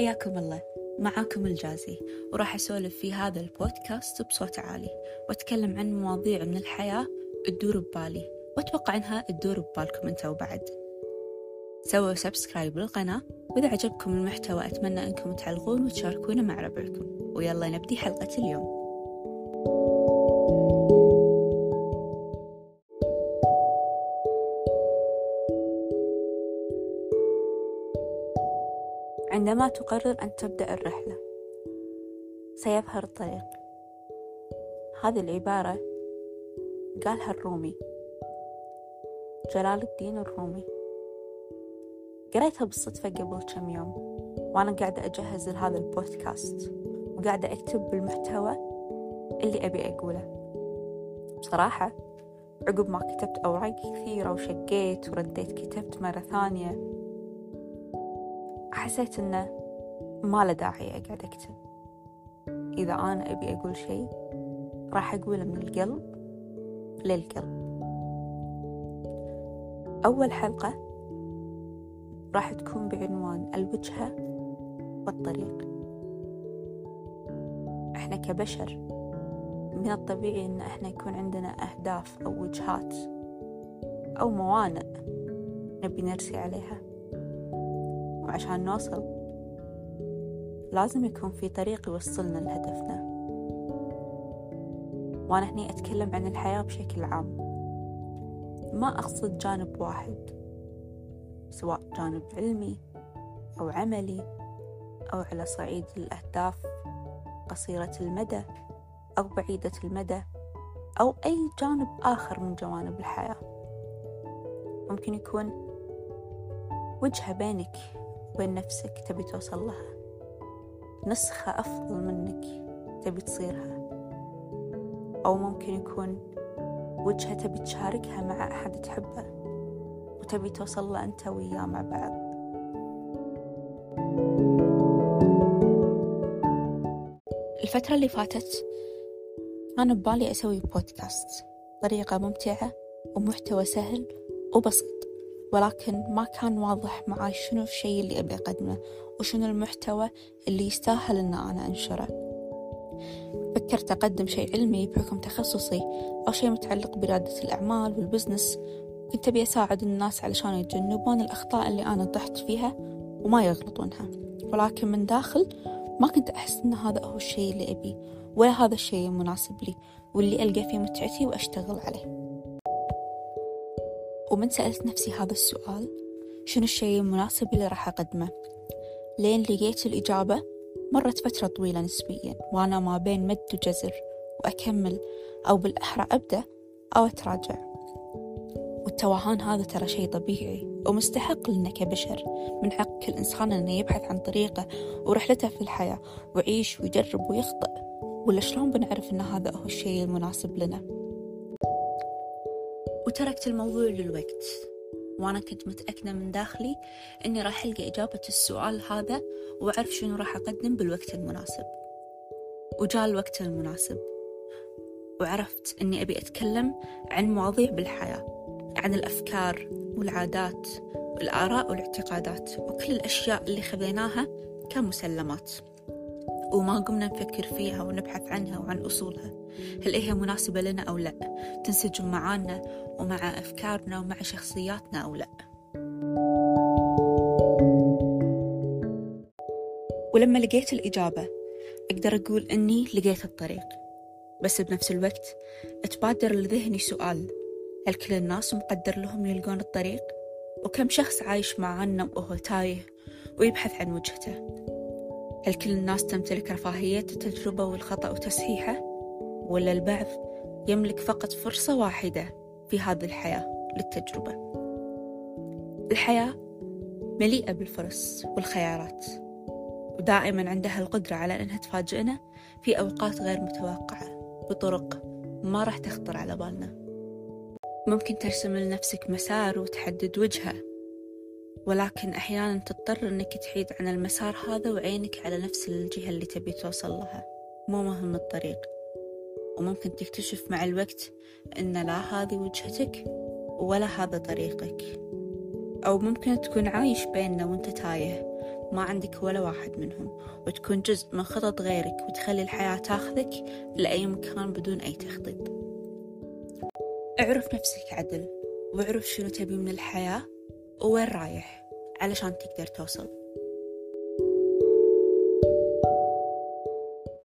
حياكم الله. معاكم الجازي. وراح أسولف في هذا البودكاست بصوت عالي. وأتكلم عن مواضيع من الحياة تدور ببالي. وأتوقع أنها تدور ببالكم أنتوا بعد سووا سبسكرايب للقناة. وإذا عجبكم المحتوى أتمنى أنكم تعلقون وتشاركونه مع ربعكم. ويلا نبدي حلقة اليوم. عندما تقرر أن تبدأ الرحلة سيظهر الطريق. هذه العبارة قالها الرومي جلال الدين الرومي. قريتها بالصدفة قبل كم يوم وأنا قاعدة أجهز لهذا البودكاست وقاعدة أكتب بالمحتوى اللي أبي أقوله. بصراحة عقب ما كتبت أوراق كثيرة وشقيت ورديت كتبت مرة ثانية حسيت إنه ما له داعي أقعد أكتب. إذا أنا أبي أقول شيء راح أقوله من القلب للقلب. أول حلقة راح تكون بعنوان الوجهة والطريق. إحنا كبشر من الطبيعي إن إحنا يكون عندنا أهداف أو وجهات أو موانئ نبي نرسي عليها. وعشان نوصل لازم يكون في طريق يوصلنا لهدفنا. وأنا هني أتكلم عن الحياة بشكل عام. ما أقصد جانب واحد سواء جانب علمي أو عملي أو على صعيد الأهداف قصيرة المدى أو بعيدة المدى أو أي جانب آخر من جوانب الحياة. ممكن يكون وجهة بينك وين نفسك تبي توصل لها. نسخة أفضل منك تبي تصيرها. أو ممكن يكون وجهة تبي تشاركها مع أحد تحبه وتبي توصل له أنت وياه مع بعض. الفترة اللي فاتت أنا ببالي أسوي بودكاست طريقة ممتعة ومحتوى سهل وبسيط. ولكن ما كان واضح معاي شنو الشيء اللي أبي أقدمه وشنو المحتوى اللي يستاهل أن أنا أنشره. فكرت أقدم شيء علمي بحكم تخصصي أو شيء متعلق بريادة الأعمال والبزنس. كنت أبي أساعد الناس علشان يتجنبون الأخطاء اللي أنا طحت فيها وما يغلطونها. ولكن من داخل ما كنت أحس أن هذا هو الشيء اللي أبيه ولا هذا الشيء المناسب لي واللي ألقى فيه متعتي وأشتغل عليه. ومن سألت نفسي هذا السؤال شنو الشيء المناسب اللي راح أقدمه؟ لين لقيت الإجابة مرت فترة طويلة نسبيا وأنا ما بين مد وجزر وأكمل أو بالأحرى أبدأ أو أتراجع. والتوهان هذا ترى شيء طبيعي ومستحق لنا كبشر من حق كل إنسان أنه يبحث عن طريقه ورحلته في الحياة ويعيش ويجرب ويخطئ. ولا شلون بنعرف أن هذا هو الشيء المناسب لنا؟ وتركت الموضوع للوقت. وأنا كنت متأكدة من داخلي إني راح ألقى إجابة السؤال هذا وأعرف شنو راح أقدم بالوقت المناسب. وجاء الوقت المناسب. وعرفت إني أبي أتكلم عن مواضيع بالحياة عن الأفكار والعادات والآراء والاعتقادات وكل الأشياء اللي خذيناها كمسلمات. وما قمنا نفكر فيها ونبحث عنها وعن أصولها. هل هي مناسبة لنا أو لا؟ تنسجم معانا ومع أفكارنا ومع شخصياتنا أو لا؟ ولما لقيت الإجابة أقدر أقول أني لقيت الطريق. بس بنفس الوقت أتبادر لذهني سؤال. هل كل الناس مقدر لهم يلقون الطريق؟ وكم شخص عايش معانا وهو تايه ويبحث عن وجهته؟ هل كل الناس تمتلك رفاهية التجربة والخطأ وتصحيحه؟ ولا البعض يملك فقط فرصة واحدة في هذه الحياة للتجربة؟ الحياة مليئة بالفرص والخيارات ودائما عندها القدرة على أنها تفاجئنا في أوقات غير متوقعة بطرق ما راح تخطر على بالنا ممكن ترسم لنفسك مسار وتحدد وجهة ولكن أحيانا تضطر أنك تحيد عن المسار هذا وعينك على نفس الجهة اللي تبي توصل لها. مو مهم الطريق. وممكن تكتشف مع الوقت أن لا هذه وجهتك ولا هذا طريقك. أو ممكن تكون عايش بيننا وأنت تايه. ما عندك ولا واحد منهم. وتكون جزء من خطط غيرك وتخلي الحياة تاخذك لأي مكان بدون أي تخطيط. اعرف نفسك عدل. واعرف شنو تبي من الحياة. ووين رايح؟ علشان تقدر توصل.